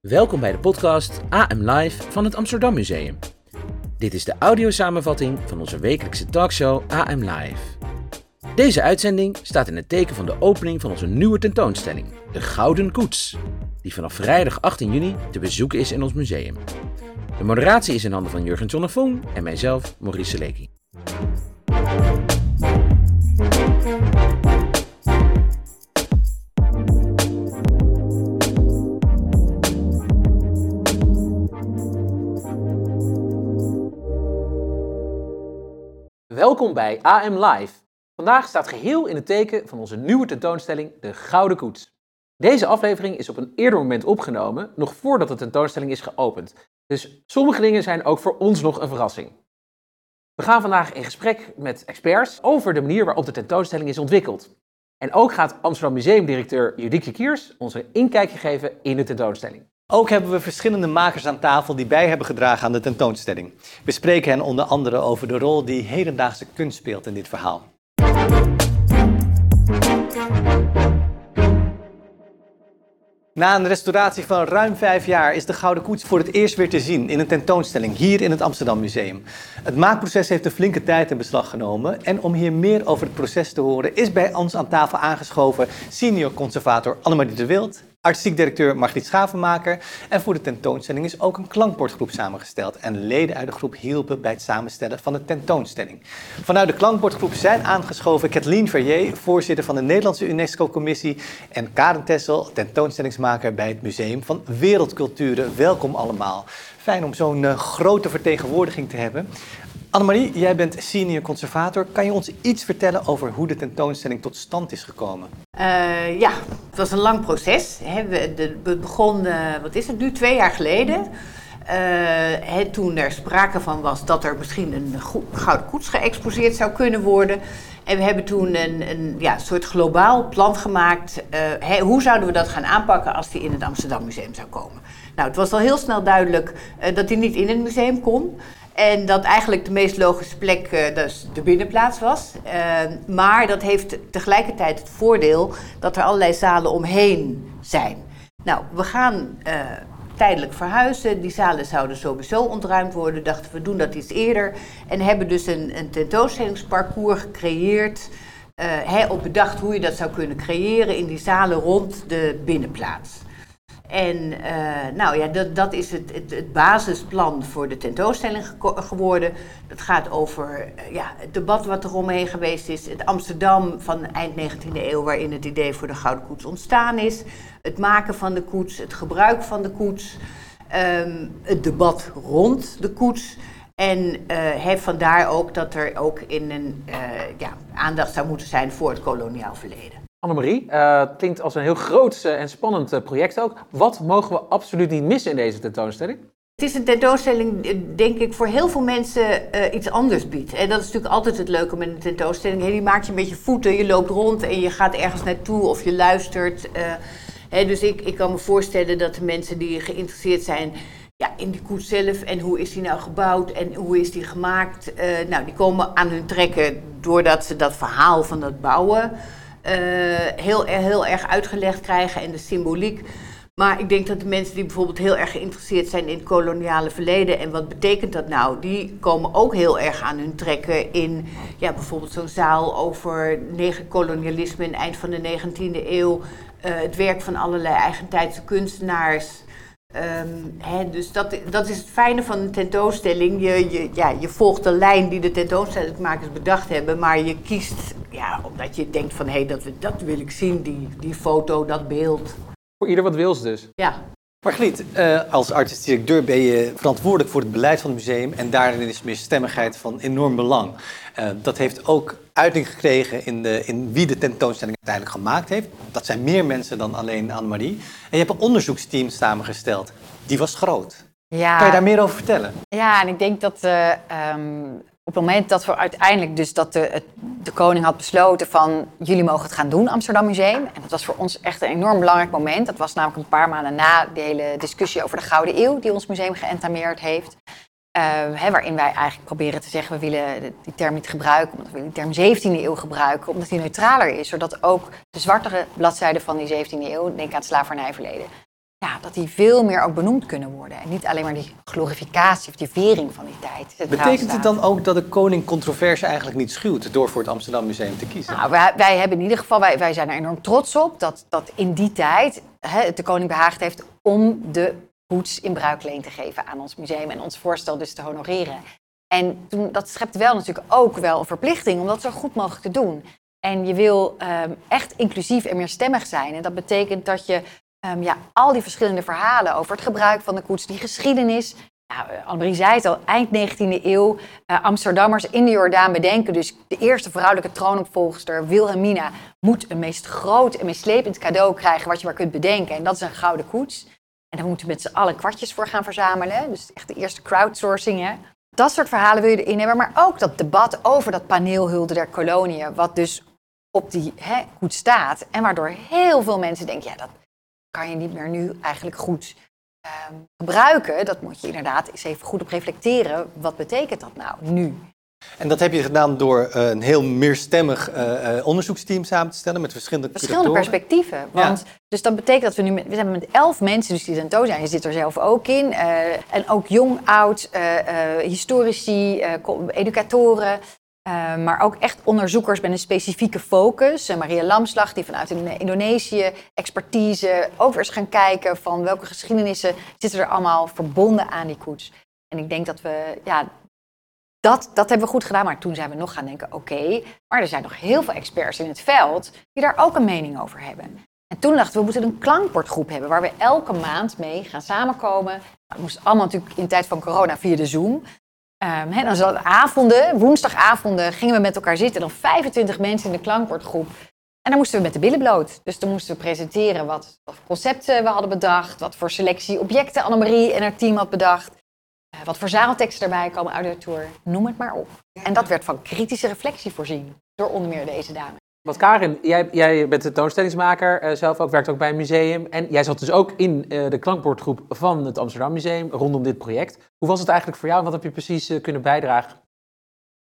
Welkom bij de podcast AM Live van het Amsterdam Museum. Dit is de audiosamenvatting van onze wekelijkse talkshow AM Live. Deze uitzending staat in het teken van de opening van onze nieuwe tentoonstelling, De Gouden Koets, die vanaf vrijdag 18 juni te bezoeken is in ons museum. De moderatie is in handen van Jurgen Zonnevong en mijzelf, Maurice Seleki. Welkom bij AM Live. Vandaag staat geheel in het teken van onze nieuwe tentoonstelling De Gouden Koets. Deze aflevering is op een eerder moment opgenomen, nog voordat de tentoonstelling is geopend. Dus sommige dingen zijn ook voor ons nog een verrassing. We gaan vandaag in gesprek met experts over de manier waarop de tentoonstelling is ontwikkeld. En ook gaat Amsterdam Museumdirecteur Judieke Kiers ons een inkijkje geven in de tentoonstelling. Ook hebben we verschillende makers aan tafel die bij hebben gedragen aan de tentoonstelling. We spreken hen onder andere over de rol die hedendaagse kunst speelt in dit verhaal. Na een restauratie van ruim vijf jaar is de Gouden Koets voor het eerst weer te zien in een tentoonstelling hier in het Amsterdam Museum. Het maakproces heeft een flinke tijd in beslag genomen en om hier meer over het proces te horen is bij ons aan tafel aangeschoven senior conservator Annemarie de Wild artistiek directeur Margriet Schavenmaker. En voor de tentoonstelling is ook een klankbordgroep samengesteld. En leden uit de groep hielpen bij het samenstellen van de tentoonstelling. Vanuit de klankbordgroep zijn aangeschoven Kathleen Verrier, voorzitter van de Nederlandse UNESCO-commissie. En Karen Tessel, tentoonstellingsmaker bij het Museum van Wereldculturen. Welkom allemaal. Fijn om zo'n uh, grote vertegenwoordiging te hebben. Annemarie, jij bent senior conservator. Kan je ons iets vertellen over hoe de tentoonstelling tot stand is gekomen? Uh, ja, het was een lang proces. We begon, uh, wat is het nu, twee jaar geleden. Uh, toen er sprake van was dat er misschien een gouden koets geëxposeerd zou kunnen worden. En we hebben toen een, een ja, soort globaal plan gemaakt. Hoe zouden we dat gaan aanpakken als die in het Amsterdam Museum zou komen? Nou, het was al heel snel duidelijk dat die niet in het museum kon. En dat eigenlijk de meest logische plek uh, de binnenplaats was. Uh, maar dat heeft tegelijkertijd het voordeel dat er allerlei zalen omheen zijn. Nou, we gaan uh, tijdelijk verhuizen. Die zalen zouden sowieso ontruimd worden. Dachten we doen dat iets eerder. En hebben dus een, een tentoonstellingsparcours gecreëerd. He, op bedacht hoe je dat zou kunnen creëren in die zalen rond de binnenplaats. En uh, nou ja, dat, dat is het, het, basisplan voor de tentoonstelling geworden. Dat gaat over uh, ja, het debat wat er omheen geweest is. Het Amsterdam van eind 19e eeuw, waarin het idee voor de Gouden Koets ontstaan is. Het maken van de koets, het gebruik van de koets. Um, het debat rond de koets. En heeft vandaar ook dat er ook in een ja, aandacht zou moeten zijn voor het koloniaal verleden. Annemarie, uh, klinkt als een heel groot uh, en spannend uh, project ook. Wat mogen we absoluut niet missen in deze tentoonstelling? Het is een tentoonstelling, denk ik, voor heel veel mensen iets anders biedt. En dat is natuurlijk altijd het leuke met een tentoonstelling. Die maak je met je voeten, je loopt rond en je gaat ergens naartoe of je luistert. Dus ik, ik kan me voorstellen dat de mensen die geïnteresseerd zijn ja, in die koets zelf en hoe is die nou gebouwd en hoe is die gemaakt. nou, die komen aan hun trekken doordat ze dat verhaal van dat bouwen heel, heel erg uitgelegd krijgen en de symboliek. Maar ik denk dat de mensen die bijvoorbeeld heel erg geïnteresseerd zijn in het koloniale verleden en wat betekent dat nou, die komen ook heel erg aan hun trekken in ja, bijvoorbeeld zo'n zaal over kolonialisme in het eind van de 19e eeuw, uh, het werk van allerlei eigentijdse kunstenaars. Um, hè, dus dat, dat is het fijne van een tentoonstelling. Je, je, ja, je volgt de lijn die de tentoonstellingmakers bedacht hebben, maar je kiest ja, omdat je denkt van hé, hey, dat, dat wil ik zien, die, die foto, dat beeld. Voor ieder wat wils dus. Ja. Margriet, uh, als artistiek directeur ben je verantwoordelijk voor het beleid van het museum en daarin is stemmigheid van enorm belang. Uh, dat heeft ook uiting gekregen in, de, in wie de tentoonstelling uiteindelijk gemaakt heeft. Dat zijn meer mensen dan alleen Annemarie. En je hebt een onderzoeksteam samengesteld. Die was groot. Ja. Kan je daar meer over vertellen? Ja, en ik denk dat uh, um, op het moment dat we uiteindelijk dus dat de, de koning had besloten van jullie mogen het gaan doen, Amsterdam Museum. En dat was voor ons echt een enorm belangrijk moment. Dat was namelijk een paar maanden na de hele discussie over de Gouden Eeuw die ons museum geëntameerd heeft. Hè, waarin wij eigenlijk proberen te zeggen, we willen die term niet gebruiken, omdat we die term 17e eeuw gebruiken, omdat die neutraler is, zodat ook de zwartere bladzijden van die 17e eeuw, denk aan het slavernijverleden, ja, dat die veel meer ook benoemd kunnen worden. En niet alleen maar die glorificatie of die vering van die tijd. Betekent het dan ook dat de koning controverse eigenlijk niet schuwt door voor het Amsterdam Museum te kiezen? Nou, wij, wij hebben in ieder geval, wij, wij zijn er enorm trots op dat, dat in die tijd hè, het de koning behaagd heeft om de koets in bruikleen te geven aan ons museum en ons voorstel dus te honoreren. En toen, dat schept wel natuurlijk ook wel een verplichting om dat zo goed mogelijk te doen. En je wil ehm, echt inclusief en meerstemmig zijn. En dat betekent dat je ehm, ja, al die verschillende verhalen over het gebruik van de koets, die geschiedenis. Nou, eh, Annemarie zei het al, eind 19e eeuw, eh, Amsterdammers in de Jordaan bedenken. Dus de eerste vrouwelijke troonopvolgster, Wilhelmina, moet een meest groot en meeslepend cadeau krijgen wat je maar kunt bedenken. En dat is een gouden koets. En daar moeten we met z'n allen kwartjes voor gaan verzamelen. Dus echt de eerste crowdsourcing. Hè. Dat soort verhalen wil je erin hebben. Maar ook dat debat over dat paneelhulde der koloniën. Wat dus op die hè, koets staat. En waardoor heel veel mensen denken, ja, dat kan je niet meer nu eigenlijk goed ehm, gebruiken. Dat moet je inderdaad eens even goed op reflecteren. Wat betekent dat nou nu? En dat heb je gedaan door eh, een heel meerstemmig eh, eh, onderzoeksteam samen te stellen met verschillende Verschillende curatoren. Want, Dus dat betekent dat we nu met, we zijn met elf mensen dus die tentoon zijn. Je zit er zelf ook in. en ook jong, oud, historici, educatoren. maar ook echt onderzoekers met een specifieke focus. Maria Lamslag, die vanuit in- Indonesië expertise weer eens gaan kijken van welke geschiedenissen zitten er allemaal verbonden aan die koets. En ik denk dat we, ja, dat, dat hebben we goed gedaan. Maar toen zijn we nog gaan denken, oké, maar er zijn nog heel veel experts in het veld die daar ook een mening over hebben. En toen dachten we, we moeten een klankbordgroep hebben waar we elke maand mee gaan samenkomen. Nou, het moest allemaal natuurlijk in de tijd van corona via de Zoom. Ehm, hè, dan zaten avonden, woensdagavonden, gingen we met elkaar zitten. Dan 25 mensen in de klankbordgroep. En dan moesten we met de billen bloot. Dus dan moesten we presenteren wat, wat concepten we hadden bedacht. Wat voor selectie objecten Annemarie en haar team had bedacht. Eh, wat voor zaalteksten erbij komen uit de tour. Noem het maar op. En dat werd van kritische reflectie voorzien. Door onder meer deze dame. Want Karin, jij, jij bent de tentoonstellingsmaker, eh, zelf ook, werkt ook bij een museum. En jij zat dus ook in eh, de klankbordgroep van het Amsterdam Museum rondom dit project. Hoe was het eigenlijk voor jou? Wat heb je precies kunnen bijdragen?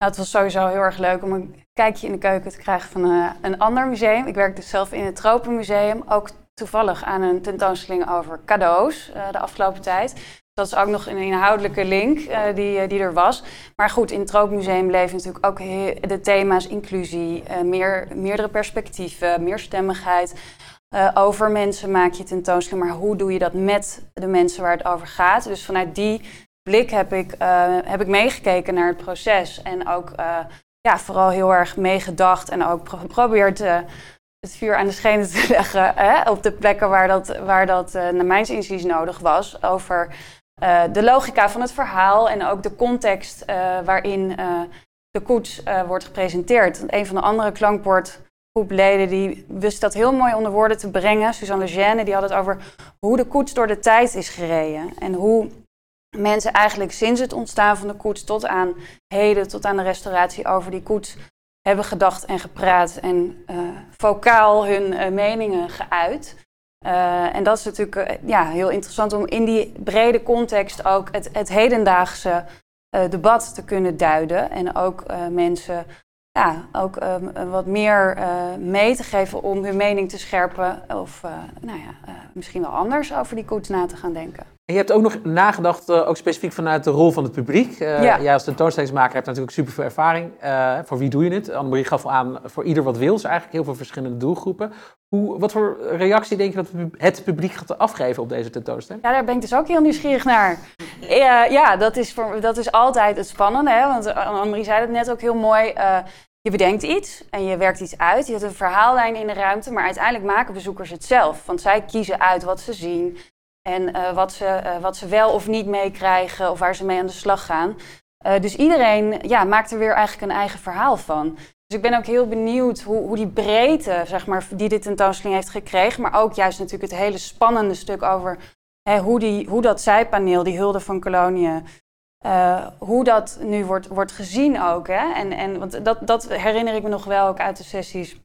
Nou, het was sowieso heel erg leuk om een kijkje in de keuken te krijgen van eh, een ander museum. Ik werk dus zelf in het Tropenmuseum, ook toevallig aan een tentoonstelling over cadeaus eh, de afgelopen tijd. Dat is ook nog een inhoudelijke link eh, die, eh, die er was. Maar goed, in het Tropenmuseum leven natuurlijk ook de thema's inclusie, eh, meer, meerdere perspectieven, meerstemmigheid. Eh, over mensen maak je tentoonstelling, maar hoe doe je dat met de mensen waar het over gaat? Dus vanuit die blik heb ik, heb ik meegekeken naar het proces. En ook ja, vooral heel erg meegedacht en ook pro- geprobeerd het vuur aan de schenen te leggen. Hè, op de plekken waar dat, waar dat naar mijn inziens nodig was. Over eh, de logica van het verhaal en ook de context eh, waarin eh, de koets wordt gepresenteerd. Een van de andere klankbordgroepleden die wist dat heel mooi onder woorden te brengen. Suzanne Lejeune, die had het over hoe de koets door de tijd is gereden. En hoe mensen eigenlijk sinds het ontstaan van de koets tot aan heden, tot aan de restauratie over die koets hebben gedacht en gepraat en vocaal hun meningen geuit. Eh, en dat is natuurlijk eh, ja, heel interessant om in die brede context ook het, het hedendaagse eh, debat te kunnen duiden. En ook mensen ja, ook ehm, wat meer mee te geven om hun mening te scherpen. Of nou ja, misschien wel anders over die koets na te gaan denken. En je hebt ook nog nagedacht, eh, ook specifiek vanuit de rol van het publiek. Eh, Ja. Jij als tentoonstellingsmaker hebt natuurlijk superveel ervaring. Eh, voor wie doe je het? Annemarie gaf al aan, voor ieder wat wil. Dus eigenlijk heel veel verschillende doelgroepen. Hoe, wat voor reactie denk je dat het publiek gaat afgeven op deze tentoonstelling? Ja, daar ben ik dus ook heel nieuwsgierig naar. Ja, ja dat, is voor, dat is altijd het spannende. Hè? Want Annemarie zei het net ook heel mooi. je bedenkt iets en je werkt iets uit. Je hebt een verhaallijn in de ruimte. Maar uiteindelijk maken bezoekers het zelf. Want zij kiezen uit wat ze zien. En eh, wat, ze, eh, wat ze wel of niet meekrijgen. Of waar ze mee aan de slag gaan. Eh, dus iedereen ja, maakt er weer eigenlijk een eigen verhaal van. Dus ik ben ook heel benieuwd hoe, hoe die breedte, zeg maar, die dit tentoonstelling heeft gekregen. Maar ook juist natuurlijk het hele spannende stuk over Hè, hoe, die, hoe dat zijpaneel, die hulde van koloniën, hoe dat nu wordt, wordt gezien ook. Hè? En, en, want dat, dat herinner ik me nog wel ook uit de sessies.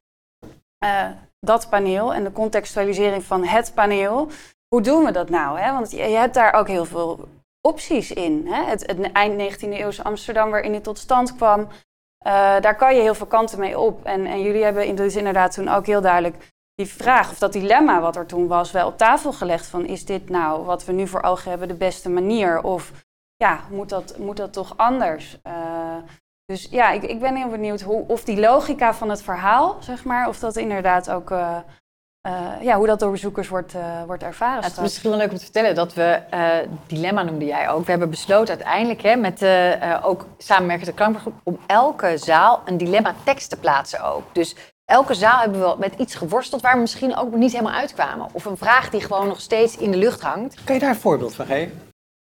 Dat paneel en de contextualisering van het paneel. Hoe doen we dat nou? Hè? Want je, hebt daar ook heel veel opties in. Hè? Het, het eind 19e eeuwse Amsterdam waarin het tot stand kwam. eh, daar kan je heel veel kanten mee op. En, en jullie hebben dus inderdaad toen ook heel duidelijk die vraag of dat dilemma wat er toen was wel op tafel gelegd van is dit nou wat we nu voor ogen hebben de beste manier of ja, moet dat, moet dat toch anders? Eh, dus ja, ik, ik ben heel benieuwd hoe, of die logica van het verhaal, zeg maar, of dat inderdaad ook, eh, eh, ja, hoe dat door bezoekers wordt, eh, wordt ervaren. Ja, het is misschien wel leuk om te vertellen dat we, eh, dilemma noemde jij ook, we hebben besloten uiteindelijk hè, met ook samenwerkende klankgroep om elke zaal een dilemma tekst te plaatsen ook. Dus elke zaal hebben we met iets geworsteld waar we misschien ook niet helemaal uitkwamen. Of een vraag die gewoon nog steeds in de lucht hangt. Kan je daar een voorbeeld van geven?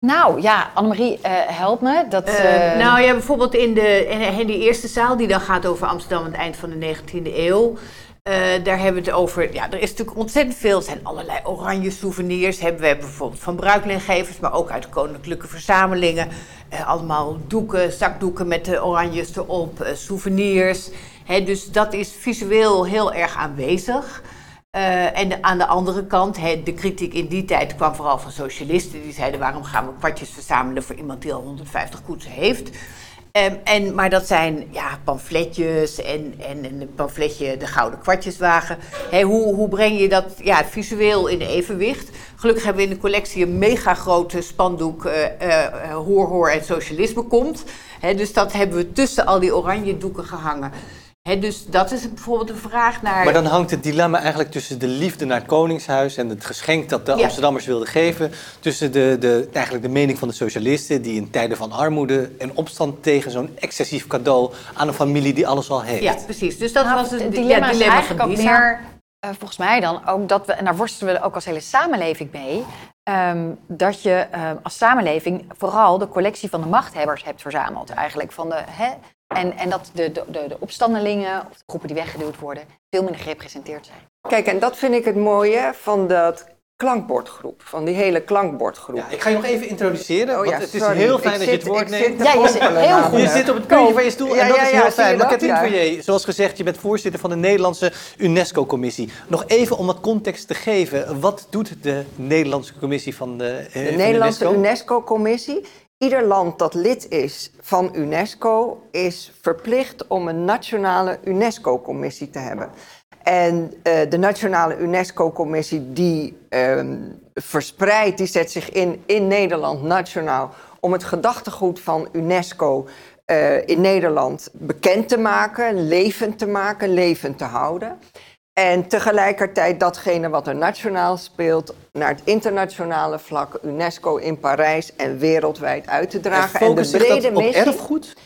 Nou ja, Annemarie, eh help me. Dat, Eh, eh, nou ja, bijvoorbeeld in, de, in, in die eerste zaal die dan gaat over Amsterdam aan het eind van de 19e eeuw. Eh, daar hebben we het over. Ja, er is natuurlijk ontzettend veel. Er zijn allerlei oranje souvenirs. Hebben we hebben bijvoorbeeld van bruikleengevers, maar ook uit koninklijke verzamelingen. Eh, allemaal doeken, zakdoeken met de oranjes erop, eh, souvenirs. Dus dat is visueel heel erg aanwezig. En aan de andere kant, de kritiek in die tijd kwam vooral van socialisten. Die zeiden, waarom gaan we kwartjes verzamelen voor iemand die al 150 koetsen heeft? Ehm, en, maar dat zijn ja, pamfletjes en, en, en een pamfletje De Gouden Kwartjeswagen. Hoe, hoe breng je dat ja, visueel in evenwicht? Gelukkig hebben we in de collectie een mega grote spandoek eh, Hoor, Hoor en Socialisme komt. Dus dat hebben we tussen al die oranje doeken gehangen. Dus dat is bijvoorbeeld een vraag naar... Maar dan hangt het dilemma eigenlijk tussen de liefde naar het Koningshuis en het geschenk dat de Ja. Amsterdammers wilden geven. Tussen de, de, eigenlijk de mening van de socialisten die in tijden van armoede en opstand tegen zo'n excessief cadeau aan een familie die alles al heeft. Ja, precies. Dus dat Nou, was een het ja, dilemma is dilemma eigenlijk van ook meer, eh, volgens mij dan, ook dat we, en daar worstelen we ook als hele samenleving mee, ehm, dat je eh, als samenleving vooral de collectie van de machthebbers hebt verzameld eigenlijk. Van de, hè, en, en dat de, de, de, de opstandelingen of de groepen die weggeduwd worden veel minder gerepresenteerd zijn. Kijk, en dat vind ik het mooie van dat klankbordgroep, van die hele klankbordgroep. Ja, ik ga je nog even introduceren, Oh ja, want het is sorry. heel Ik fijn dat je het woord neemt. Ja, je zit heel namelijk. Je zit op het puntje van je stoel Ja, en dat ja, is ja, heel je fijn. Martin Ja. Verrier, zoals gezegd, je bent voorzitter van de Nederlandse UNESCO-commissie. Nog even om wat context te geven. Wat doet de Nederlandse commissie van de, eh, De van Nederlandse UNESCO? Ieder land dat lid is van UNESCO is verplicht om een nationale UNESCO-commissie te hebben. En eh, de nationale UNESCO-commissie die ehm, verspreidt, die zet zich in in Nederland nationaal om het gedachtegoed van UNESCO eh, in Nederland bekend te maken, levend te maken, levend te houden. En tegelijkertijd datgene wat er nationaal speelt naar het internationale vlak, UNESCO in Parijs en wereldwijd uit te dragen. En de brede op missie, erfgoed?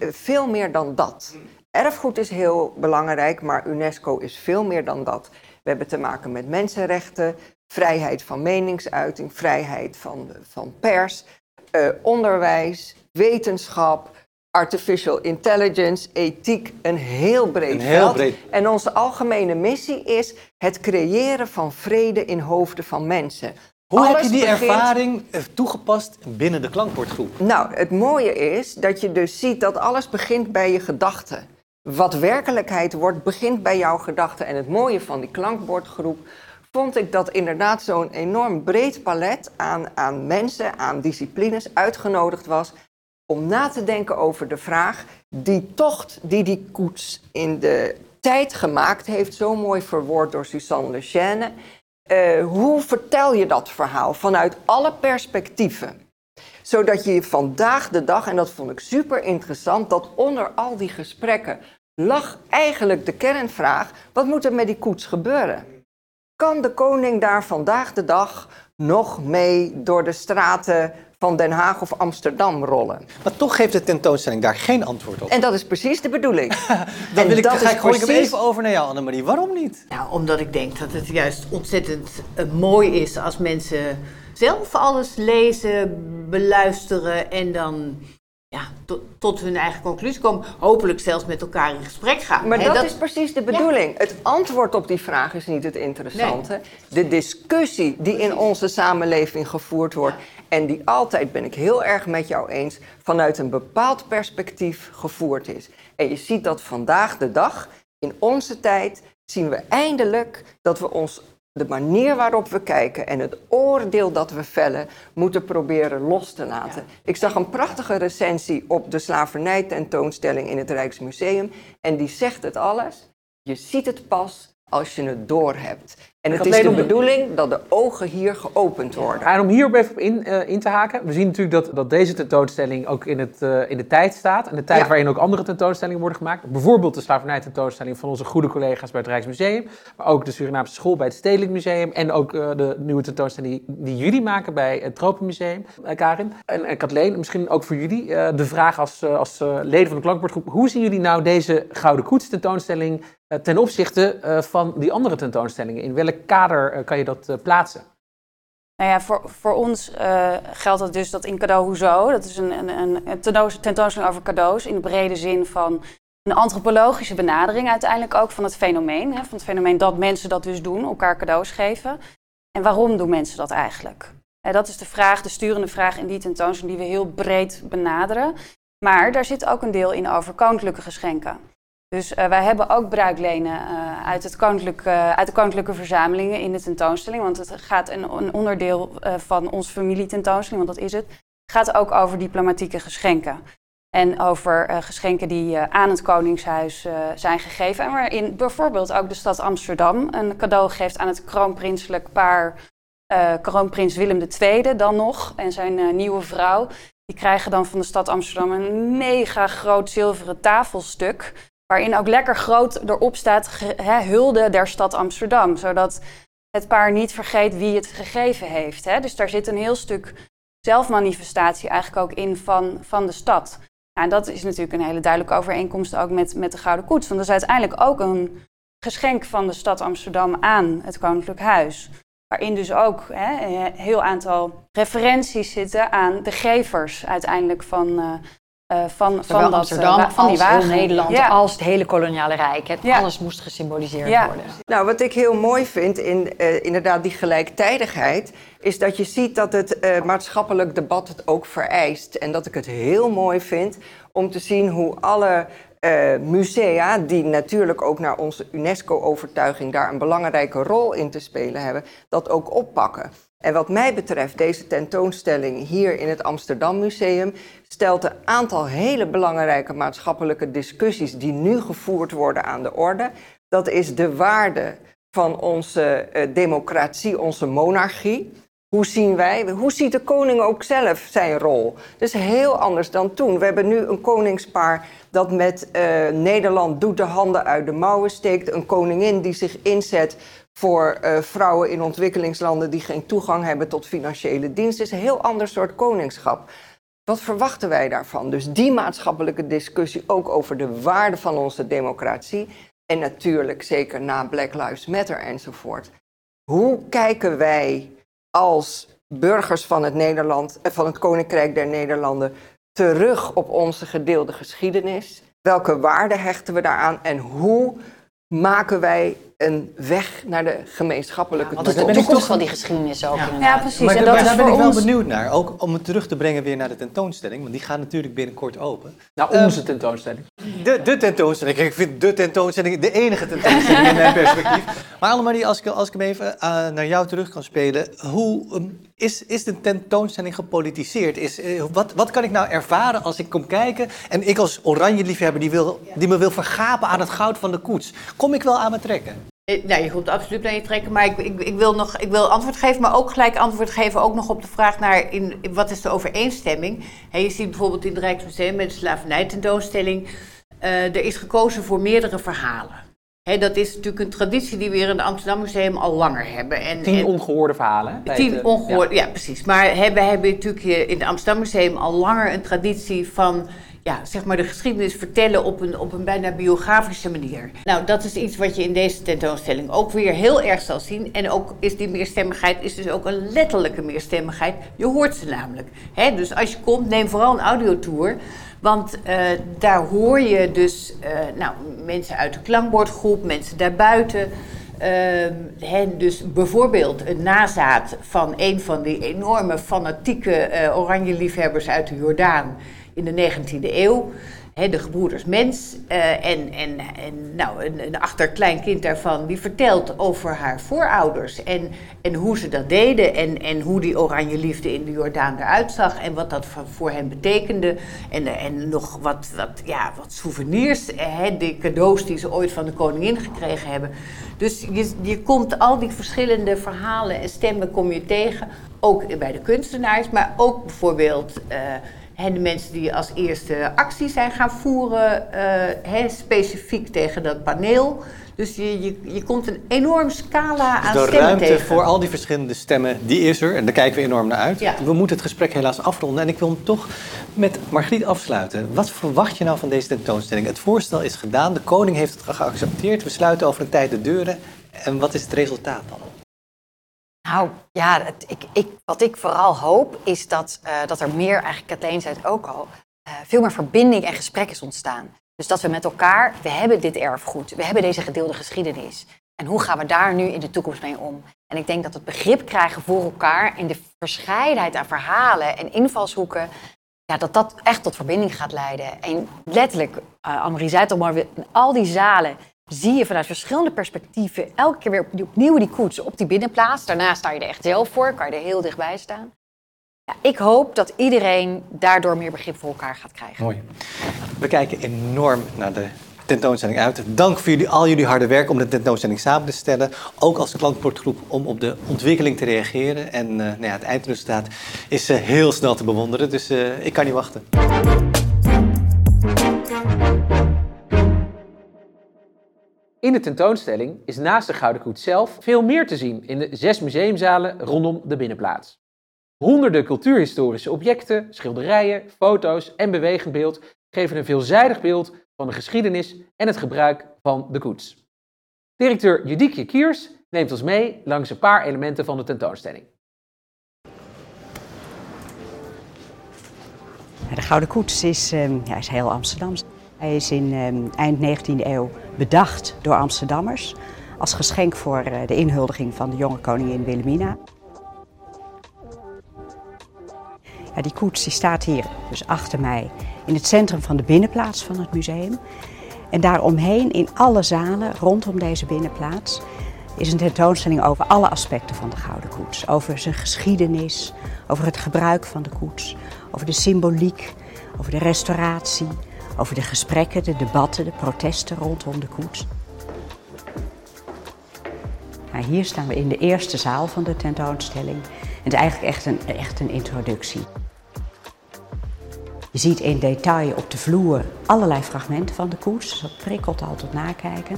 Veel meer dan dat. Erfgoed is heel belangrijk, maar UNESCO is veel meer dan dat. We hebben te maken met mensenrechten, vrijheid van meningsuiting, vrijheid van, van pers, eh, onderwijs, wetenschap, artificial intelligence, ethiek, een heel breed Een heel veld. breed. En onze algemene missie is het creëren van vrede in hoofden van mensen. Hoe heb je die begint- ervaring eh, toegepast binnen de klankbordgroep? nou, het mooie is dat je dus ziet dat alles begint bij je gedachten. Wat werkelijkheid wordt, begint bij jouw gedachten. En het mooie van die klankbordgroep vond ik dat inderdaad zo'n enorm breed palet aan, aan mensen, aan disciplines uitgenodigd was om na te denken over de vraag, die tocht die die koets in de tijd gemaakt heeft, zo mooi verwoord door Suzanne Le Chaine. Eh, hoe vertel je dat verhaal vanuit alle perspectieven? Zodat je vandaag de dag, en dat vond ik super interessant, dat onder al die gesprekken lag eigenlijk de kernvraag: wat moet er met die koets gebeuren? Kan de koning daar vandaag de dag nog mee door de straten van Den Haag of Amsterdam rollen? Maar toch geeft de tentoonstelling daar geen antwoord op. En dat is precies de bedoeling. Dan en wil ik, dat ga ik, precies- even over naar jou, Annemarie. Waarom niet? Nou, omdat ik denk dat het juist ontzettend eh, mooi is als mensen zelf alles lezen, beluisteren en dan ja, tot, tot hun eigen conclusie komen. Hopelijk zelfs met elkaar in gesprek gaan. Maar dat, is precies de bedoeling. Het antwoord op die vraag is niet het interessante. De discussie die in onze samenleving gevoerd wordt. En die altijd, ben ik heel erg met jou eens, vanuit een bepaald perspectief gevoerd is. En je ziet dat vandaag de dag, in onze tijd, zien we eindelijk dat we ons de manier waarop we kijken en het oordeel dat we vellen, moeten proberen los te laten. Ik zag een prachtige recensie op de slavernij-tentoonstelling in het Rijksmuseum. En die zegt het alles. Je ziet het pas als je het doorhebt. En het is de bedoeling dat de ogen hier geopend worden. En om hierop even op in, eh, in te haken. We zien natuurlijk dat, dat deze tentoonstelling ook in, het, eh, in de tijd staat. En de tijd Ja. waarin ook andere tentoonstellingen worden gemaakt. Bijvoorbeeld de slavernij tentoonstelling van onze goede collega's bij het Rijksmuseum. Maar ook de Surinaamse school bij het Stedelijk Museum. En ook eh, de nieuwe tentoonstelling die, die jullie maken bij het Tropenmuseum, Karin. En, en Kathleen, misschien ook voor jullie de vraag als, als leden van de klankbordgroep. Hoe zien jullie nou deze Gouden Koets tentoonstelling ten opzichte van die andere tentoonstellingen? In welk kader eh, kan je dat eh, plaatsen? Nou ja, voor, voor ons eh, geldt het dus dat in Cadeau Hoezo, dat is een, een, een, een tentoons- tentoonstelling over cadeaus in de brede zin van een antropologische benadering uiteindelijk ook van het fenomeen. Hè, van het fenomeen dat mensen dat dus doen, elkaar cadeaus geven. En waarom doen mensen dat eigenlijk? Dat is de vraag, de sturende vraag in die tentoonstelling die we heel breed benaderen. Maar daar zit ook een deel in over koninklijke geschenken. Dus eh, wij hebben ook bruiklenen eh, uit, het koninklijke, uit de koninklijke verzamelingen in de tentoonstelling. Want het gaat een, een onderdeel eh, van onze familietentoonstelling, want dat is het, gaat ook over diplomatieke geschenken. En over eh, geschenken die eh, aan het Koningshuis eh, zijn gegeven. En waarin bijvoorbeeld ook de stad Amsterdam een cadeau geeft aan het kroonprinselijk paar eh, kroonprins Willem II dan nog en zijn eh, nieuwe vrouw. Die krijgen dan van de stad Amsterdam een mega groot zilveren tafelstuk. Waarin ook lekker groot erop staat hè, hulde der stad Amsterdam. Zodat het paar niet vergeet wie het gegeven heeft. Dus daar zit een heel stuk zelfmanifestatie eigenlijk ook in van, van de stad. Nou, en dat is natuurlijk een hele duidelijke overeenkomst ook met, met de Gouden Koets. Want dat is uiteindelijk ook een geschenk van de stad Amsterdam aan het Koninklijk Huis. Waarin dus ook een heel aantal referenties zitten aan de gevers uiteindelijk van, eh, eh, van, van, dat, eh, van die wagen. Nederland, Ja. als het hele koloniale rijk. Het, Ja. Alles moest gesymboliseerd Ja. worden. Nou, wat ik heel mooi vind in eh, inderdaad die gelijktijdigheid, is dat je ziet dat het eh, maatschappelijk debat het ook vereist. En dat ik het heel mooi vind om te zien hoe alle eh, musea, die natuurlijk ook naar onze UNESCO-overtuiging daar een belangrijke rol in te spelen hebben, dat ook oppakken. En wat mij betreft, deze tentoonstelling hier in het Amsterdam Museum stelt een aantal hele belangrijke maatschappelijke discussies die nu gevoerd worden aan de orde. Dat is de waarde van onze eh, democratie, onze monarchie. Hoe zien wij, hoe ziet de koning ook zelf zijn rol? Is heel anders dan toen. We hebben nu een koningspaar dat met eh, Nederland doet de handen uit de mouwen steekt. Een koningin die zich inzet voor eh, vrouwen in ontwikkelingslanden die geen toegang hebben tot financiële diensten. Is een heel ander soort koningschap. Wat verwachten wij daarvan? Dus die maatschappelijke discussie ook over de waarde van onze democratie. En natuurlijk zeker na Black Lives Matter enzovoort. Hoe kijken wij als burgers van het, Nederland, eh, van het Koninkrijk der Nederlanden terug op onze gedeelde geschiedenis? Welke waarde hechten we daaraan en hoe maken wij een weg naar de gemeenschappelijke Want het is de toekomst? toekomst van die geschiedenis ook inderdaad. Ja, precies. Maar en daar, dat is daar ben ik wel ons... benieuwd naar. Ook om het terug te brengen weer naar de tentoonstelling. Want die gaat natuurlijk binnenkort open. Nou, Ehm, onze tentoonstelling. De, de tentoonstelling. Ik vind de tentoonstelling de enige tentoonstelling in mijn perspectief. Maar Annemarie, als ik, als ik hem even eh, naar jou terug kan spelen. Hoe ehm, is, is de tentoonstelling gepolitiseerd? Is, eh, wat, wat kan ik nou ervaren als ik kom kijken en ik als oranje liefhebber die, wil, die me wil vergapen aan het goud van de koets. Kom ik wel aan me trekken? Nou, je komt absoluut naar je trekken, maar ik, ik, ik, wil nog, ik wil antwoord geven, maar ook gelijk antwoord geven ook nog op de vraag naar in, in wat is de overeenstemming. Hè, je ziet bijvoorbeeld in het Rijksmuseum met de slavernijtentoonstelling, eh er is gekozen voor meerdere verhalen. Hè, dat is natuurlijk een traditie die we hier in het Amsterdam Museum al langer hebben. En, Tien en- ongehoorde verhalen. Tien het, eh, ongehoord, ja. precies. Maar we hebben natuurlijk in het Amsterdam Museum al langer een traditie van ja, zeg maar de geschiedenis vertellen op een, op een bijna biografische manier. Nou, dat is iets wat je in deze tentoonstelling ook weer heel erg zal zien. En ook is die meerstemmigheid is dus ook een letterlijke meerstemmigheid. Je hoort ze namelijk. Hè? Dus als je komt, neem vooral een audiotour. Want eh, daar hoor je dus eh, nou, mensen uit de klankbordgroep, mensen daarbuiten. Hè, dus bijvoorbeeld een nazaat van een van die enorme fanatieke eh oranje liefhebbers uit de Jordaan in de 19e eeuw. de gebroeders Mens. eh, en en, en nou, een, een achterkleinkind daarvan die vertelt over haar voorouders. En, en hoe ze dat deden. En, en hoe die oranje liefde in de Jordaan eruit zag. En wat dat voor, hen betekende. En, en nog wat, wat, ja, wat souvenirs. de cadeaus die ze ooit van de koningin gekregen hebben. Dus je, je komt al die verschillende verhalen en stemmen kom je tegen. Ook bij de kunstenaars, maar ook bijvoorbeeld eh, hè, de mensen die als eerste actie zijn gaan voeren, eh, specifiek tegen dat paneel. Dus je, je, je komt een enorm scala aan de stemmen ruimte tegen. voor al die verschillende stemmen, die is er. En daar kijken we enorm naar uit. Ja. We moeten het gesprek helaas afronden. En ik wil hem toch met Margriet afsluiten. Wat verwacht je nou van deze tentoonstelling? Het voorstel is gedaan, de koning heeft het geaccepteerd. We sluiten over een tijd de deuren. En wat is het resultaat dan? Nou ja, het, ik, ik, wat ik vooral hoop is dat, eh, dat er meer, eigenlijk Kathleen zei het ook al, eh, veel meer verbinding en gesprek is ontstaan. Dus dat we met elkaar, we hebben dit erfgoed, we hebben deze gedeelde geschiedenis. En hoe gaan we daar nu in de toekomst mee om? En ik denk dat het begrip krijgen voor elkaar en de verscheidenheid aan verhalen en invalshoeken, ja, dat dat echt tot verbinding gaat leiden. En letterlijk, uh, zei het al maar, al die zalen zie je vanuit verschillende perspectieven elke keer weer opnieuw, die koets op die binnenplaats. Daarna sta je er echt zelf voor, kan je er heel dichtbij staan. Ja, ik hoop dat iedereen daardoor meer begrip voor elkaar gaat krijgen. Mooi. We kijken enorm naar de tentoonstelling uit. Dank voor jullie, al jullie harde werk om de tentoonstelling samen te stellen. Ook als klankbordgroep om op de ontwikkeling te reageren. En uh, nou ja, het eindresultaat is uh, heel snel te bewonderen. Dus uh, ik kan niet wachten. In de tentoonstelling is naast de Gouden Koets zelf veel meer te zien in de zes museumzalen rondom de binnenplaats. Honderden cultuurhistorische objecten, schilderijen, foto's en bewegend beeld geven een veelzijdig beeld van de geschiedenis en het gebruik van de koets. Directeur Judiekje Kiers neemt ons mee langs een paar elementen van de tentoonstelling. De Gouden Koets is, um, ja, is heel Amsterdams. Hij is in um, eind 19e eeuw bedacht door Amsterdammers als geschenk voor uh, de inhuldiging van de jonge koningin Wilhelmina. Die koets die staat hier, dus achter mij, in het centrum van de binnenplaats van het museum. En daaromheen, in alle zalen rondom deze binnenplaats, is een tentoonstelling over alle aspecten van de Gouden Koets. Over zijn geschiedenis, over het gebruik van de koets, over de symboliek, over de restauratie, over de gesprekken, de debatten, de protesten rondom de koets. Hier staan we in de eerste zaal van de tentoonstelling. Het is eigenlijk echt een, echt een introductie. Je ziet in detail op de vloer allerlei fragmenten van de koets. Dus dat prikkelt al tot nakijken.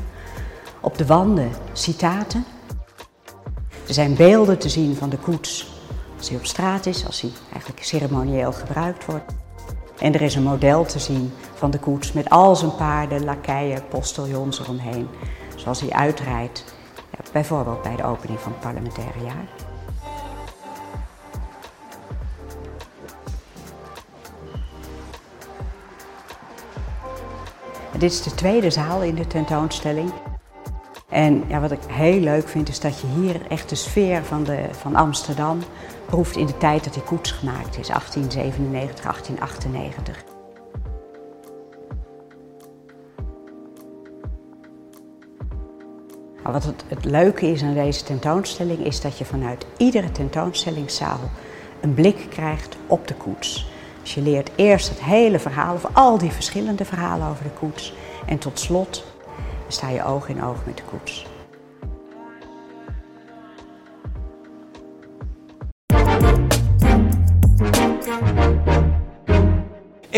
Op de wanden citaten. Er zijn beelden te zien van de koets als hij op straat is, als hij eigenlijk ceremonieel gebruikt wordt. En er is een model te zien van de koets met al zijn paarden, lakeien, postiljons eromheen. Zoals hij uitrijdt, ja, bijvoorbeeld bij de opening van het parlementaire jaar. Dit is de tweede zaal in de tentoonstelling. En ja, wat ik heel leuk vind is dat je hier echt de sfeer van, de, van Amsterdam proeft in de tijd dat die koets gemaakt is, 1897, 1898. Maar wat het, het leuke is aan deze tentoonstelling is dat je vanuit iedere tentoonstellingszaal een blik krijgt op de koets. Dus je leert eerst het hele verhaal, of al die verschillende verhalen over de koets. En tot slot sta je oog in oog met de koets.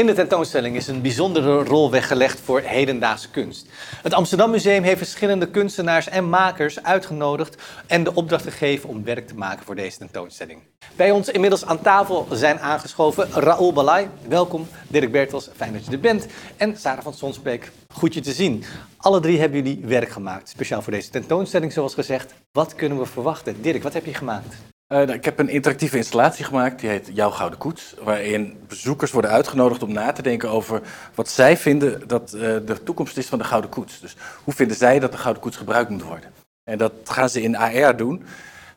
In de tentoonstelling is een bijzondere rol weggelegd voor hedendaagse kunst. Het Amsterdam Museum heeft verschillende kunstenaars en makers uitgenodigd en de opdracht gegeven om werk te maken voor deze tentoonstelling. Bij ons inmiddels aan tafel zijn aangeschoven Raoul Balai, welkom. Dirk Bertels, fijn dat je er bent. En Sarah van Sonsbeek, goed je te zien. Alle drie hebben jullie werk gemaakt, speciaal voor deze tentoonstelling zoals gezegd. Wat kunnen we verwachten? Dirk, wat heb je gemaakt? Uh, ik heb een interactieve installatie gemaakt, die heet Jouw Gouden Koets. Waarin bezoekers worden uitgenodigd om na te denken over wat zij vinden dat uh, de toekomst is van de Gouden Koets. Dus hoe vinden zij dat de Gouden Koets gebruikt moet worden? En dat gaan ze in AR doen.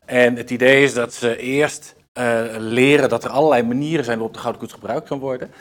En het idee is dat ze eerst uh, leren dat er allerlei manieren zijn waarop de Gouden Koets gebruikt kan worden.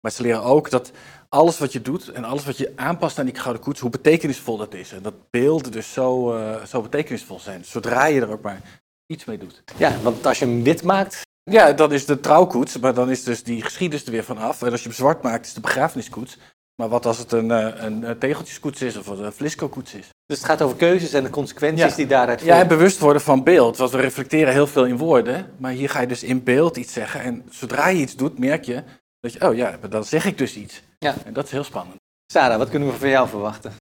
Maar ze leren ook dat alles wat je doet en alles wat je aanpast aan die gouden koets, hoe betekenisvol dat is. En dat beelden dus zo, eh, zo betekenisvol zijn, zodra je er ook maar iets mee doet. Ja, want als je hem wit maakt, Ja, dan is de trouwkoets, maar dan is dus die geschiedenis er weer vanaf. En als je hem zwart maakt, is de begrafeniskoets. Maar wat als het een, eh, een, een tegeltjeskoets is of een flisco-koets is? dus het gaat over keuzes en de consequenties Ja. die daaruit Ja, en volgen. bewust worden van beeld. Want we reflecteren heel veel in woorden. Maar hier ga je dus in beeld iets zeggen. En zodra je iets doet, merk je dat je, oh ja, dan zeg ik dus iets. Ja. En dat is heel spannend. Sarah, wat kunnen we van jou verwachten?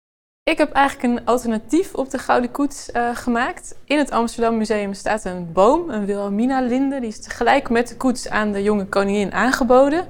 Ik heb eigenlijk een alternatief op de Gouden Koets eh, gemaakt. In het Amsterdam Museum staat een boom, een Wilhelmina-linde. Die is tegelijk met de koets aan de jonge koningin aangeboden.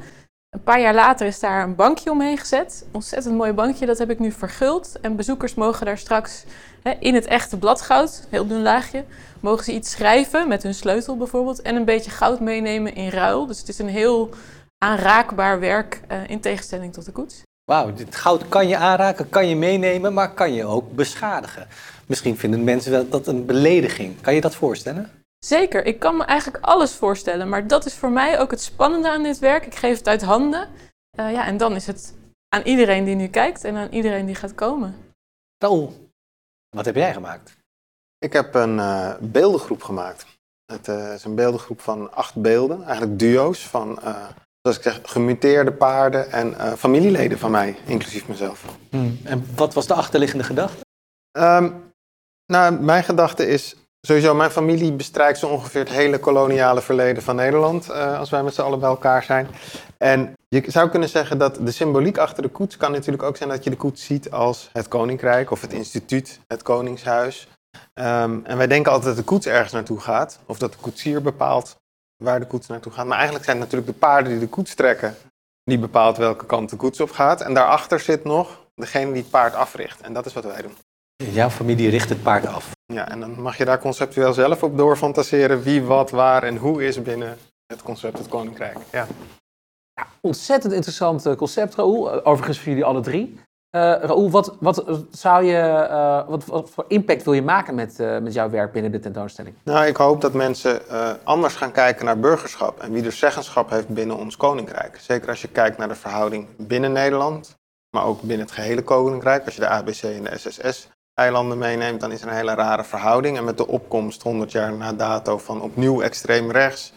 Een paar jaar later is daar een bankje omheen gezet. Ontzettend mooi bankje, dat heb ik nu verguld. En bezoekers mogen daar straks hè, in het echte bladgoud, heel dun laagje, mogen ze iets schrijven met hun sleutel bijvoorbeeld. En een beetje goud meenemen in ruil. Dus het is een heel aanraakbaar werk eh, in tegenstelling tot de koets. Wauw, dit goud kan je aanraken, kan je meenemen, maar kan je ook beschadigen. Misschien vinden mensen dat een belediging. Kan je dat voorstellen? Zeker, ik kan me eigenlijk alles voorstellen, maar dat is voor mij ook het spannende aan dit werk. Ik geef het uit handen. Eh, ja, en dan is het aan iedereen die nu kijkt en aan iedereen die gaat komen. Raoul, wat heb jij gemaakt? Ik heb een eh, beeldengroep gemaakt. Het eh, is een beeldengroep van acht beelden, eigenlijk duo's van, eh, zoals ik zeg, gemuteerde paarden en eh, familieleden van mij, inclusief mezelf. En wat was de achterliggende gedachte? Ehm, nou, mijn gedachte is sowieso, mijn familie bestrijkt zo ongeveer het hele koloniale verleden van Nederland, eh, als wij met z'n allen bij elkaar zijn. En je zou kunnen zeggen dat de symboliek achter de koets kan natuurlijk ook zijn dat je de koets ziet als het koninkrijk of het instituut, het koningshuis. Ehm, en wij denken altijd dat de koets ergens naartoe gaat, of dat de koetsier bepaalt waar de koets naartoe gaat. Maar eigenlijk zijn het natuurlijk de paarden die de koets trekken, die bepaalt welke kant de koets op gaat. En daarachter zit nog degene die het paard africht. En dat is wat wij doen. Jouw familie richt het paard af. Ja, en dan mag je daar conceptueel zelf op doorfantaseren wie, wat, waar en hoe is binnen het concept het koninkrijk. Ja. Ontzettend interessant eh, concept, Raoul. Overigens voor jullie alle drie. Eh Raoul, wat, wat, zou je, eh, wat, wat voor impact wil je maken met, eh, met jouw werk binnen de tentoonstelling? Nou, ik hoop dat mensen anders gaan kijken naar burgerschap en wie er zeggenschap heeft binnen ons koninkrijk. Zeker als je kijkt naar de verhouding binnen Nederland, maar ook binnen het gehele koninkrijk. Als je de ABC en de SSS-eilanden meeneemt, dan is er een hele rare verhouding. En met de opkomst 100 jaar na dato van opnieuw extreem rechts,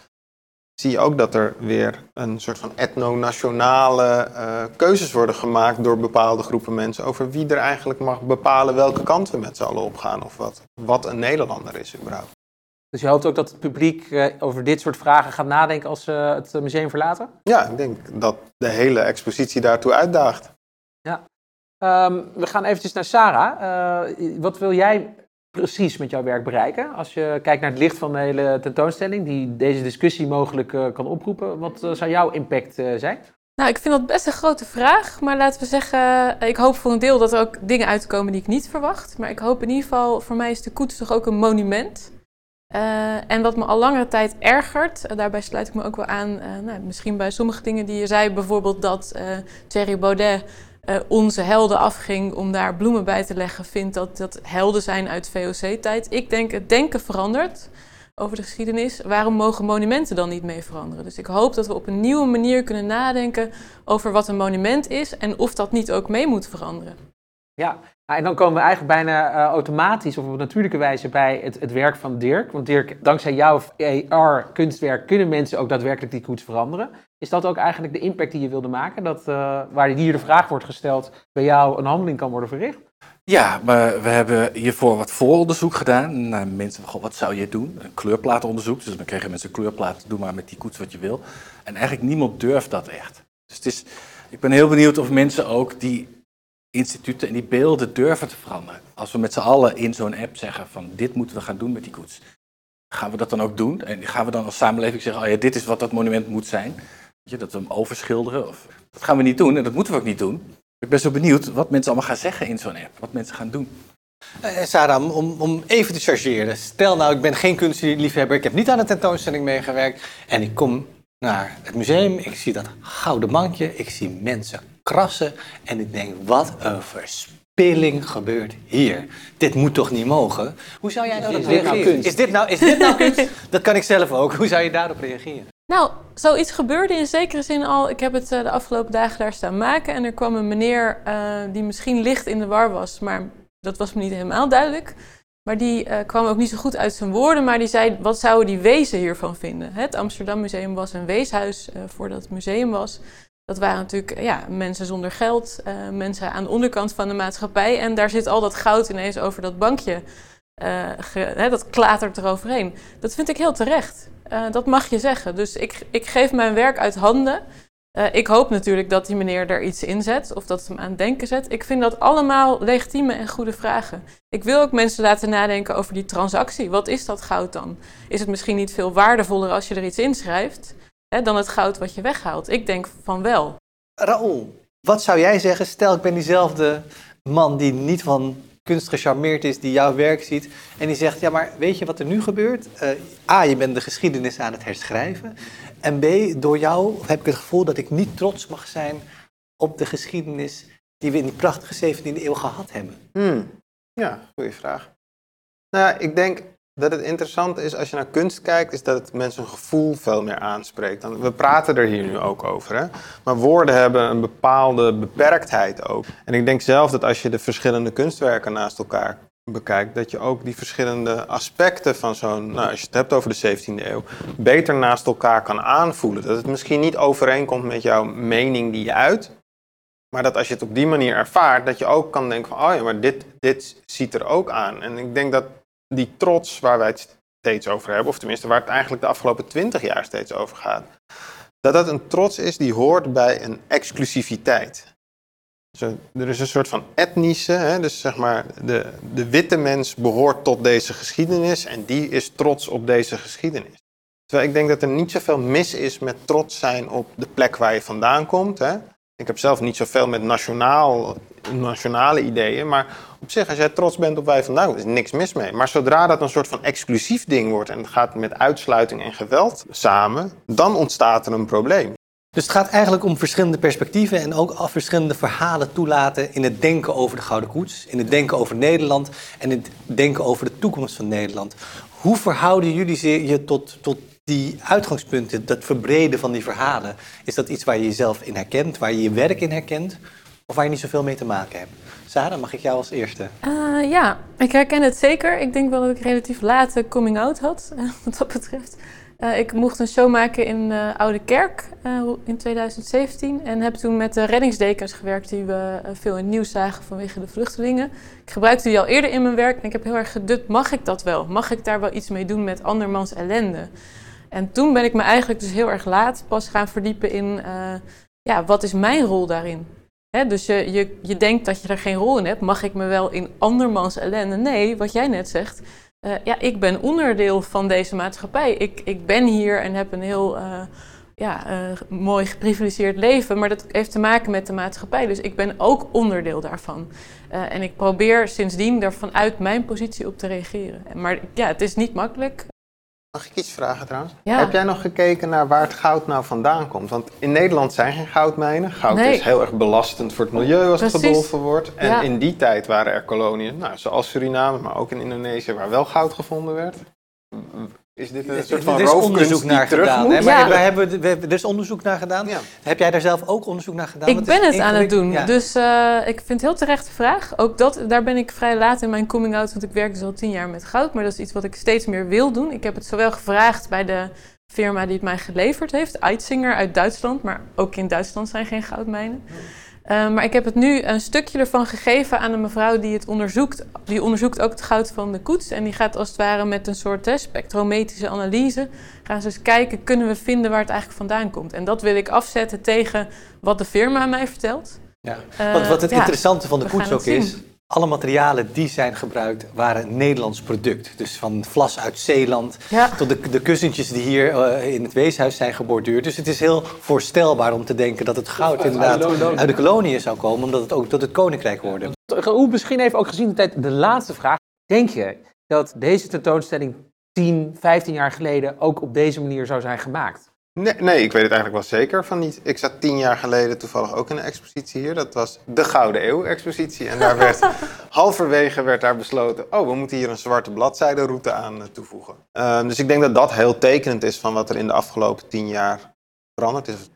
zie je ook dat er weer een soort van etno-nationale eh, keuzes worden gemaakt door bepaalde groepen mensen over wie er eigenlijk mag bepalen welke kant we met z'n allen opgaan of wat, wat een Nederlander is überhaupt. Dus je hoopt ook dat het publiek eh, over dit soort vragen gaat nadenken als ze het museum verlaten? Ja, ik denk dat de hele expositie daartoe uitdaagt. Ehm, we gaan eventjes naar Sarah. Eh, wat wil jij precies met jouw werk bereiken? Als je kijkt naar het licht van de hele tentoonstelling, die deze discussie mogelijk eh, kan oproepen, wat eh, zou jouw impact eh, zijn? Nou, ik vind dat best een grote vraag, maar laten we zeggen, ik hoop voor een deel dat er ook dingen uitkomen die ik niet verwacht. Maar ik hoop in ieder geval, voor mij is de koets toch ook een monument. En wat me al langere tijd ergert, daarbij sluit ik me ook wel aan, nou, misschien bij sommige dingen die je zei, bijvoorbeeld dat Thierry Baudet eh, onze helden afging om daar bloemen bij te leggen, vindt dat dat helden zijn uit VOC-tijd. Ik denk, het denken verandert over de geschiedenis. Waarom mogen monumenten dan niet mee veranderen? Dus ik hoop dat we op een nieuwe manier kunnen nadenken over wat een monument is en of dat niet ook mee moet veranderen. Ja, en dan komen we eigenlijk bijna eh, automatisch of op natuurlijke wijze bij het, het werk van Dirk. Want Dirk, dankzij jouw AR-kunstwerk kunnen mensen ook daadwerkelijk die koets veranderen. Is dat ook eigenlijk de impact die je wilde maken? Dat uh, waar hier de vraag wordt gesteld, bij jou een handeling kan worden verricht? Ja, maar we hebben hiervoor wat vooronderzoek gedaan. Naar mensen, goh, wat zou je doen? Een kleurplaatonderzoek. Dus dan kregen mensen een kleurplaat, doe maar met die koets wat je wil. En eigenlijk niemand durft dat echt. Dus het is, ik ben heel benieuwd of mensen ook die instituten en die beelden durven te veranderen. Als we met z'n allen in zo'n app zeggen van dit moeten we gaan doen met die koets. Gaan we dat dan ook doen? En gaan we dan als samenleving zeggen, oh ja, dit is wat dat monument moet zijn? Dat we hem overschilderen? Of, dat gaan we niet doen en dat moeten we ook niet doen. Ik ben zo benieuwd wat mensen allemaal gaan zeggen in zo'n app. Wat mensen gaan doen. Uh, Sarah, om, om even te chargeren. Stel nou, ik ben geen kunstliefhebber. Ik heb niet aan de tentoonstelling meegewerkt. En ik kom naar het museum. Ik zie dat gouden bankje. Ik zie mensen krassen. En ik denk, wat een verspilling gebeurt hier. Dit moet toch niet mogen? Hoe zou jij daarop is dit nou reageren? kunst? Is dit nou, is dit nou kunst? Dat kan ik zelf ook. Hoe zou je daarop reageren? Nou, zoiets gebeurde in zekere zin al. Ik heb het eh, de afgelopen dagen daar staan maken. En er kwam een meneer eh, die misschien licht in de war was, maar dat was me niet helemaal duidelijk. Maar die eh, kwam ook niet zo goed uit zijn woorden, maar die zei: wat zouden die wezen hiervan vinden? Het Amsterdam Museum was een weeshuis eh, voordat het museum was. Dat waren natuurlijk ja, mensen zonder geld, eh, mensen aan de onderkant van de maatschappij. En daar zit al dat goud ineens over dat bankje. ge- hè, dat klatert eroverheen. Dat vind ik heel terecht. Eh, dat mag je zeggen. Dus ik, ik geef mijn werk uit handen. Ik hoop natuurlijk dat die meneer er iets in zet of dat het hem aan het denken zet. Ik vind dat allemaal legitieme en goede vragen. Ik wil ook mensen laten nadenken over die transactie. Wat is dat goud dan? Is het misschien niet veel waardevoller als je er iets inschrijft hè, dan het goud wat je weghaalt? Ik denk van wel. Raoul, wat zou jij zeggen? Stel, ik ben diezelfde man die niet van kunst gecharmeerd is, die jouw werk ziet. En die zegt, ja, maar weet je wat er nu gebeurt? Eh, A, je bent de geschiedenis aan het herschrijven. En B, door jou heb ik het gevoel dat ik niet trots mag zijn op de geschiedenis die we in die prachtige 17e eeuw gehad hebben. Hmm. Ja, goede vraag. Nou ja, ik denk dat het interessant is als je naar kunst kijkt, is dat het mensen een gevoel veel meer aanspreekt. We praten er hier nu ook over, hè? maar woorden hebben een bepaalde beperktheid ook. En ik denk zelf dat als je de verschillende kunstwerken naast elkaar bekijkt, dat je ook die verschillende aspecten van zo'n, nou, als je het hebt over de 17e eeuw, beter naast elkaar kan aanvoelen. Dat het misschien niet overeenkomt met jouw mening die je uit, maar dat als je het op die manier ervaart, dat je ook kan denken van, oh ja, maar dit, dit ziet er ook aan. En ik denk dat die trots waar wij het steeds over hebben, of tenminste waar het eigenlijk de afgelopen twintig jaar steeds over gaat, dat dat een trots is die hoort bij een exclusiviteit. Zo, er is een soort van etnische, hè, dus zeg maar de, de witte mens behoort tot deze geschiedenis en die is trots op deze geschiedenis. Terwijl ik denk dat er niet zoveel mis is met trots zijn op de plek waar je vandaan komt. Hè. Ik heb zelf niet zoveel met nationaal, nationale ideeën, maar op zich, als jij trots bent op vandaan komt, is niks mis mee. Maar zodra dat een soort van exclusief ding wordt en het gaat met uitsluiting en geweld samen, dan ontstaat er een probleem. Dus het gaat eigenlijk om verschillende perspectieven en ook af verschillende verhalen toelaten in het denken over de Gouden Koets, in het denken over Nederland en in het denken over de toekomst van Nederland. Hoe verhouden jullie je tot, tot die uitgangspunten, dat verbreden van die verhalen? Is dat iets waar je jezelf in herkent, waar je je werk in herkent of waar je niet zoveel mee te maken hebt? Sarah, mag ik jou als eerste? Eh, ja, ik herken het zeker. Ik denk wel dat ik relatief laat een coming out had, wat dat betreft. Eh, ik mocht een show maken in eh, Oude Kerk in 2017 en heb toen met de reddingsdekens gewerkt die we veel in nieuws zagen vanwege de vluchtelingen. Ik gebruikte die al eerder in mijn werk en ik heb heel erg gedut, mag ik dat wel? Mag ik daar wel iets mee doen met andermans ellende? En toen ben ik me eigenlijk dus heel erg laat pas gaan verdiepen in, eh, ja, wat is mijn rol daarin? Dus je, je, je denkt dat je er geen rol in hebt. Mag ik me wel in andermans ellende? Nee, wat jij net zegt. eh, ja, ik ben onderdeel van deze maatschappij. Ik, ik ben hier en heb een heel eh, ja, mooi geprivilegeerd leven. Maar dat heeft te maken met de maatschappij. Dus ik ben ook onderdeel daarvan. En ik probeer sindsdien daar vanuit mijn positie op te reageren. Maar ja, het is niet makkelijk. Mag ik iets vragen trouwens? Ja. Heb jij nog gekeken naar waar het goud nou vandaan komt? Want in Nederland zijn geen goudmijnen. Goud Nee. is heel erg belastend voor het milieu als het gedolven wordt. En Ja. in die tijd waren er koloniën, nou, zoals Suriname, maar ook in Indonesië, waar wel goud gevonden werd. Is dit een soort van er is onderzoek die naar terug gedaan. moet? Hè? Maar Ja. wij hebben, we hebben, er is onderzoek naar gedaan. Ja. Heb jij daar zelf ook onderzoek naar gedaan? Ik ben het aan het doen. Ja. Dus eh, ik vind het heel terechte vraag. Ook dat, daar ben ik vrij laat in mijn coming out, want ik werk dus al tien jaar met goud. Maar dat is iets wat ik steeds meer wil doen. Ik heb het zowel gevraagd bij de firma die het mij geleverd heeft, Eitzinger uit Duitsland. Maar ook in Duitsland zijn geen goudmijnen. Eh, maar ik heb het nu een stukje ervan gegeven aan een mevrouw die het onderzoekt. Die onderzoekt ook het goud van de koets. En die gaat als het ware met een soort hè, spectrometrische analyse... gaan ze eens kijken, kunnen we vinden waar het eigenlijk vandaan komt. En dat wil ik afzetten tegen wat de firma mij vertelt. Ja. Eh, Want wat het ja, interessante van de koets ook is. Alle materialen die zijn gebruikt waren een Nederlands product. Dus van vlas uit Zeeland Ja. tot de, de kussentjes die hier eh, in het weeshuis zijn geborduurd. Dus het is heel voorstelbaar om te denken dat het goud inderdaad uit de koloniën zou komen, omdat het ook tot het koninkrijk hoorde. Hoe misschien even ook gezien de tijd de laatste vraag. Denk je dat deze tentoonstelling 10, 15 jaar geleden ook op deze manier zou zijn gemaakt? Nee, nee, ik weet het eigenlijk wel zeker van niet. Ik zat tien jaar geleden toevallig ook in een expositie hier. Dat was de Gouden Eeuw-expositie. En daar werd halverwege werd daar besloten... oh, we moeten hier een zwarte bladzijderoute aan eh, toevoegen. Ehm, dus ik denk dat dat heel tekenend is van wat er in de afgelopen tien jaar veranderd is.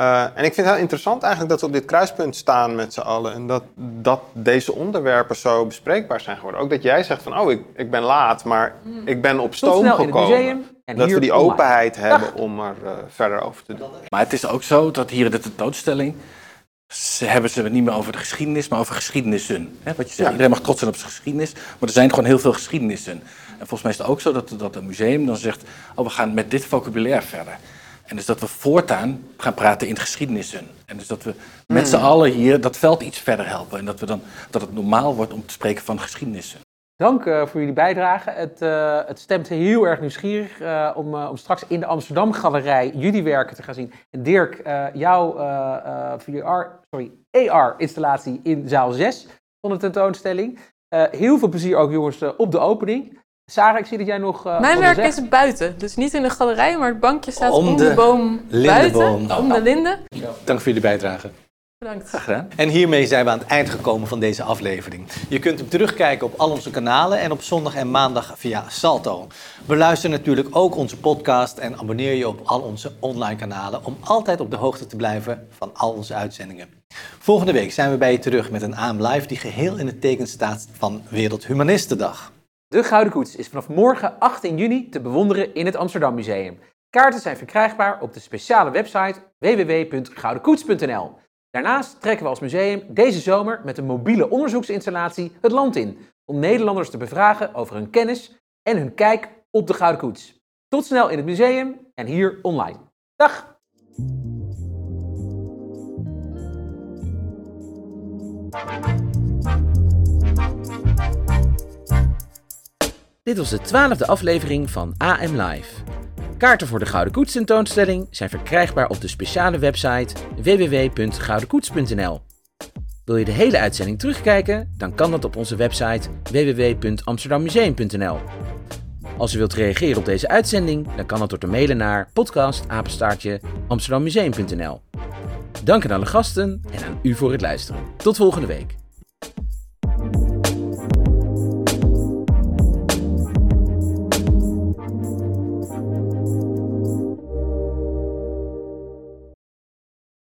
Uh, en ik vind het heel interessant eigenlijk dat we op dit kruispunt staan met z'n allen. En dat, dat deze onderwerpen zo bespreekbaar zijn geworden. Ook dat jij zegt van, oh, ik, ik ben laat, maar ik ben op stoom snel in het gekomen. En dat hier we die online. openheid hebben om er eh, verder over te doen. Maar het is ook zo dat hier in de tentoonstelling ze hebben ze het niet meer over de geschiedenis, maar over geschiedenissen. Hè, wat je zegt, Ja. iedereen mag trots zijn op zijn geschiedenis, maar er zijn gewoon heel veel geschiedenissen. En volgens mij is het ook zo dat, dat een museum dan zegt, oh we gaan met dit vocabulaire verder. En dus dat we voortaan gaan praten in geschiedenissen. En dus dat we met z'n allen hier dat veld iets verder helpen. En dat, we dan, dat het normaal wordt om te spreken van geschiedenissen. Dank eh, voor jullie bijdrage. Het, eh, het stemt heel erg nieuwsgierig eh, om, eh, om straks in de Amsterdam Galerij jullie werken te gaan zien. En Dirk, eh, jouw eh, eh, VR, sorry, AR-installatie in zaal 6 van de tentoonstelling. Eh, heel veel plezier ook jongens op de opening. Sarah, ik zie dat jij nog... eh, Mijn werk is buiten. Dus niet in de galerij, maar het bankje staat Om om, de de, boom buiten. Om de linden. Dank voor jullie bijdrage. Bedankt. Graag gedaan. En hiermee zijn we aan het eind gekomen van deze aflevering. Je kunt hem terugkijken op al onze kanalen en op zondag en maandag via Salto. Beluister natuurlijk ook onze podcast en abonneer je op al onze online kanalen om altijd op de hoogte te blijven van al onze uitzendingen. Volgende week zijn we bij je terug met een AM Live die geheel in het teken staat van Wereldhumanistendag. De Gouden Koets is vanaf morgen 18 juni te bewonderen in het Amsterdam Museum. Kaarten zijn verkrijgbaar op de speciale website www.goudenkoets.nl. Daarnaast trekken we als museum deze zomer met een mobiele onderzoeksinstallatie het land in om Nederlanders te bevragen over hun kennis en hun kijk op de Gouden Koets. Tot snel in het museum en hier online. Dag! Dit was de twaalfde aflevering van AM Live. Kaarten voor de Gouden Koets tentoonstelling zijn verkrijgbaar op de speciale website www.goudenkoets.nl. Wil je de hele uitzending terugkijken? Dan kan dat op onze website www.amsterdammuseum.nl. Als u wilt reageren op deze uitzending, dan kan dat door te mailen naar podcastapenstaartje amsterdammuseum.nl. Dank aan alle gasten en aan u voor het luisteren. Tot volgende week.